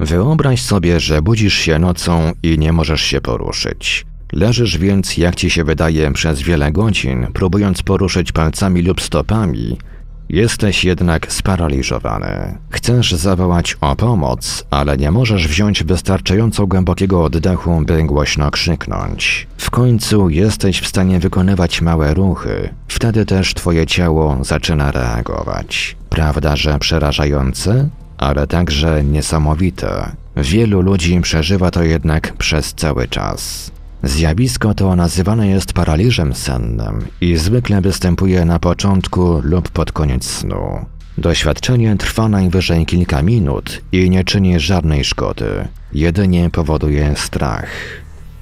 Wyobraź sobie, że budzisz się nocą i nie możesz się poruszyć. Leżysz więc, jak ci się wydaje, przez wiele godzin, próbując poruszyć palcami lub stopami. Jesteś jednak sparaliżowany. Chcesz zawołać o pomoc, ale nie możesz wziąć wystarczająco głębokiego oddechu, by głośno krzyknąć. W końcu jesteś w stanie wykonywać małe ruchy. Wtedy też twoje ciało zaczyna reagować. Prawda, że przerażające? Ale także niesamowite. Wielu ludzi przeżywa to jednak przez cały czas. Zjawisko to nazywane jest paraliżem sennym i zwykle występuje na początku lub pod koniec snu. Doświadczenie trwa najwyżej kilka minut i nie czyni żadnej szkody, jedynie powoduje strach.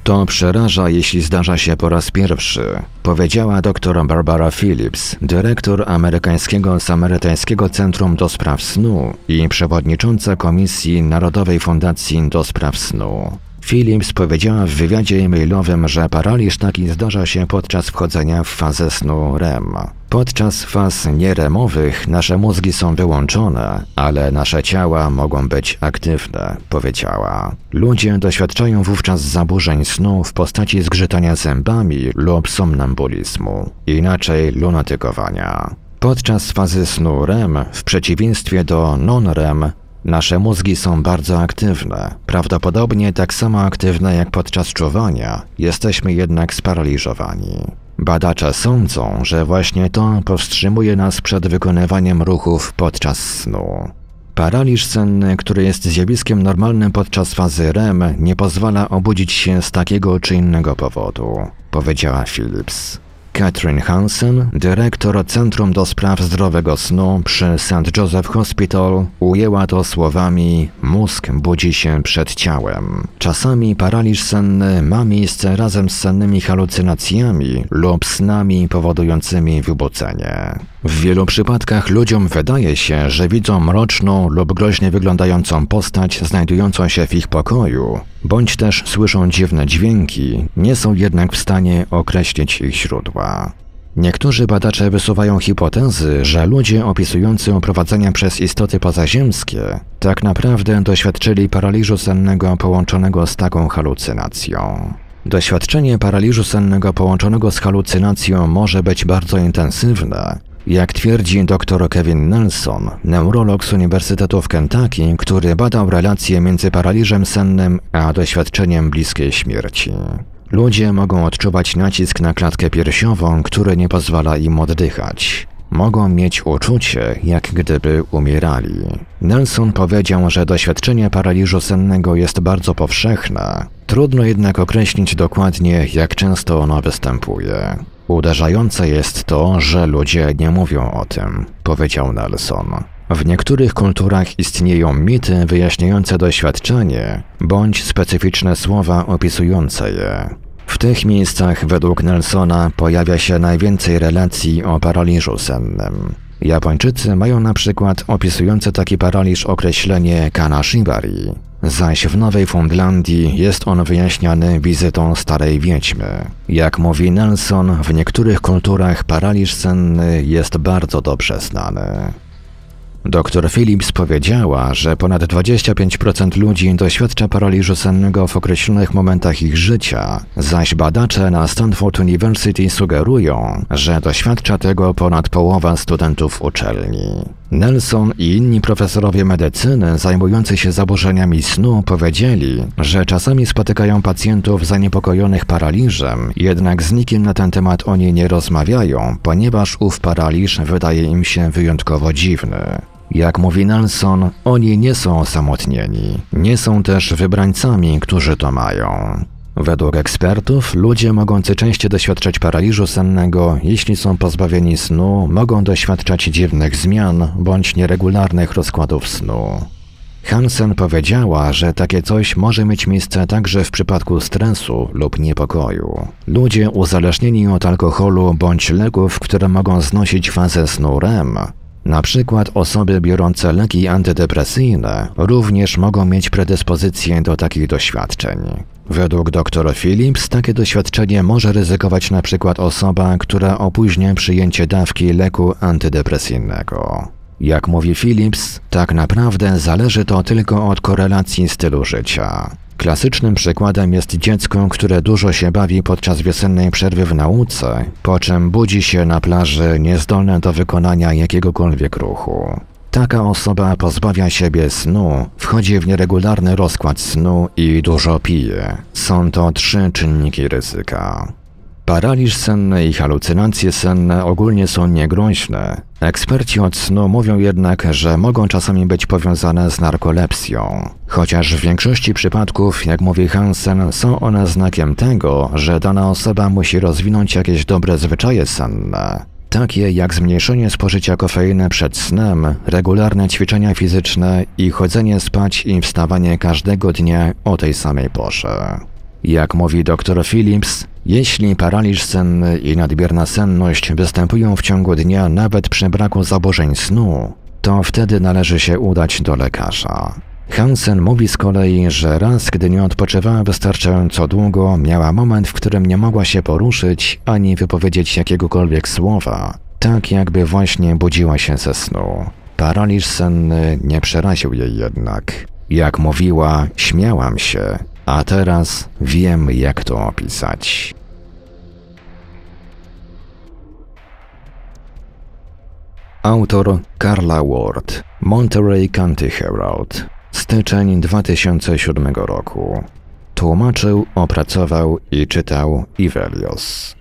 To przeraża, jeśli zdarza się po raz pierwszy, powiedziała dr Barbara Phillips, dyrektor amerykańskiego Samarytańskiego Centrum do Spraw Snu i przewodnicząca Komisji Narodowej Fundacji do Spraw Snu. Phillips powiedziała w wywiadzie e-mailowym, że paraliż taki zdarza się podczas wchodzenia w fazę snu REM. Podczas faz nieremowych nasze mózgi są wyłączone, ale nasze ciała mogą być aktywne, powiedziała. Ludzie doświadczają wówczas zaburzeń snu w postaci zgrzytania zębami lub somnambulizmu, inaczej lunatykowania. Podczas fazy snu REM, w przeciwieństwie do non-REM, Nasze mózgi są bardzo aktywne, prawdopodobnie tak samo aktywne jak podczas czuwania, jesteśmy jednak sparaliżowani. Badacze sądzą, że właśnie to powstrzymuje nas przed wykonywaniem ruchów podczas snu. Paraliż senny, który jest zjawiskiem normalnym podczas fazy REM, nie pozwala obudzić się z takiego czy innego powodu, powiedziała Phillips. Catherine Hansen, dyrektor Centrum do Spraw Zdrowego Snu przy St. Joseph Hospital, ujęła to słowami mózg budzi się przed ciałem. Czasami paraliż senny ma miejsce razem z sennymi halucynacjami lub snami powodującymi wybudzenie. W wielu przypadkach ludziom wydaje się, że widzą mroczną lub groźnie wyglądającą postać znajdującą się w ich pokoju, bądź też słyszą dziwne dźwięki, nie są jednak w stanie określić ich źródła. Niektórzy badacze wysuwają hipotezy, że ludzie opisujący oprowadzenia przez istoty pozaziemskie tak naprawdę doświadczyli paraliżu sennego połączonego z taką halucynacją. Doświadczenie paraliżu sennego połączonego z halucynacją może być bardzo intensywne, jak twierdzi dr Kevin Nelson, neurolog z Uniwersytetu w Kentucky, który badał relacje między paraliżem sennym a doświadczeniem bliskiej śmierci. Ludzie mogą odczuwać nacisk na klatkę piersiową, który nie pozwala im oddychać. Mogą mieć uczucie, jak gdyby umierali. Nelson powiedział, że doświadczenie paraliżu sennego jest bardzo powszechne. Trudno jednak określić dokładnie, jak często ono występuje. Uderzające jest to, że ludzie nie mówią o tym, powiedział Nelson. W niektórych kulturach istnieją mity wyjaśniające doświadczenie bądź specyficzne słowa opisujące je. W tych miejscach według Nelsona pojawia się najwięcej relacji o paraliżu sennym. Japończycy mają na przykład opisujące taki paraliż określenie kanashibari, zaś w Nowej Fundlandii jest on wyjaśniany wizytą starej wiedźmy. Jak mówi Nelson, w niektórych kulturach paraliż senny jest bardzo dobrze znany. Dr Phillips powiedziała, że ponad 25% ludzi doświadcza paraliżu sennego w określonych momentach ich życia, zaś badacze na Stanford University sugerują, że doświadcza tego ponad połowa studentów uczelni. Nelson i inni profesorowie medycyny zajmujący się zaburzeniami snu powiedzieli, że czasami spotykają pacjentów zaniepokojonych paraliżem, jednak z nikim na ten temat oni nie rozmawiają, ponieważ ów paraliż wydaje im się wyjątkowo dziwny. Jak mówi Nelson, oni nie są osamotnieni, nie są też wybrańcami, którzy to mają. Według ekspertów, ludzie mogący częściej doświadczać paraliżu sennego, jeśli są pozbawieni snu, mogą doświadczać dziwnych zmian bądź nieregularnych rozkładów snu. Hansen powiedziała, że takie coś może mieć miejsce także w przypadku stresu lub niepokoju. Ludzie uzależnieni od alkoholu bądź leków, które mogą znosić fazę snu REM, na przykład osoby biorące leki antydepresyjne również mogą mieć predyspozycję do takich doświadczeń. Według dr Phillips takie doświadczenie może ryzykować przykład osoba, która opóźnia przyjęcie dawki leku antydepresyjnego. Jak mówi Phillips, tak naprawdę zależy to tylko od korelacji stylu życia. Klasycznym przykładem jest dziecko, które dużo się bawi podczas wiosennej przerwy w nauce, po czym budzi się na plaży niezdolne do wykonania jakiegokolwiek ruchu. Taka osoba pozbawia siebie snu, wchodzi w nieregularny rozkład snu i dużo pije. Są to trzy czynniki ryzyka. Paraliż senny i halucynacje senne ogólnie są niegroźne. Eksperci od snu mówią jednak, że mogą czasami być powiązane z narkolepsją. Chociaż w większości przypadków, jak mówi Hansen, są one znakiem tego, że dana osoba musi rozwinąć jakieś dobre zwyczaje senne. Takie jak zmniejszenie spożycia kofeiny przed snem, regularne ćwiczenia fizyczne i chodzenie spać i wstawanie każdego dnia o tej samej porze. Jak mówi dr Phillips, jeśli paraliż senny i nadmierna senność występują w ciągu dnia nawet przy braku zaburzeń snu, to wtedy należy się udać do lekarza. Hansen mówi z kolei, że raz, gdy nie odpoczywała wystarczająco długo, miała moment, w którym nie mogła się poruszyć ani wypowiedzieć jakiegokolwiek słowa, tak jakby właśnie budziła się ze snu. Paraliż senny nie przeraził jej jednak. Jak mówiła, śmiałam się, a teraz wiem, jak to opisać. Autor Carla Ward, Monterey County Herald, styczeń 2007 roku. Tłumaczył, opracował i czytał Ivelios.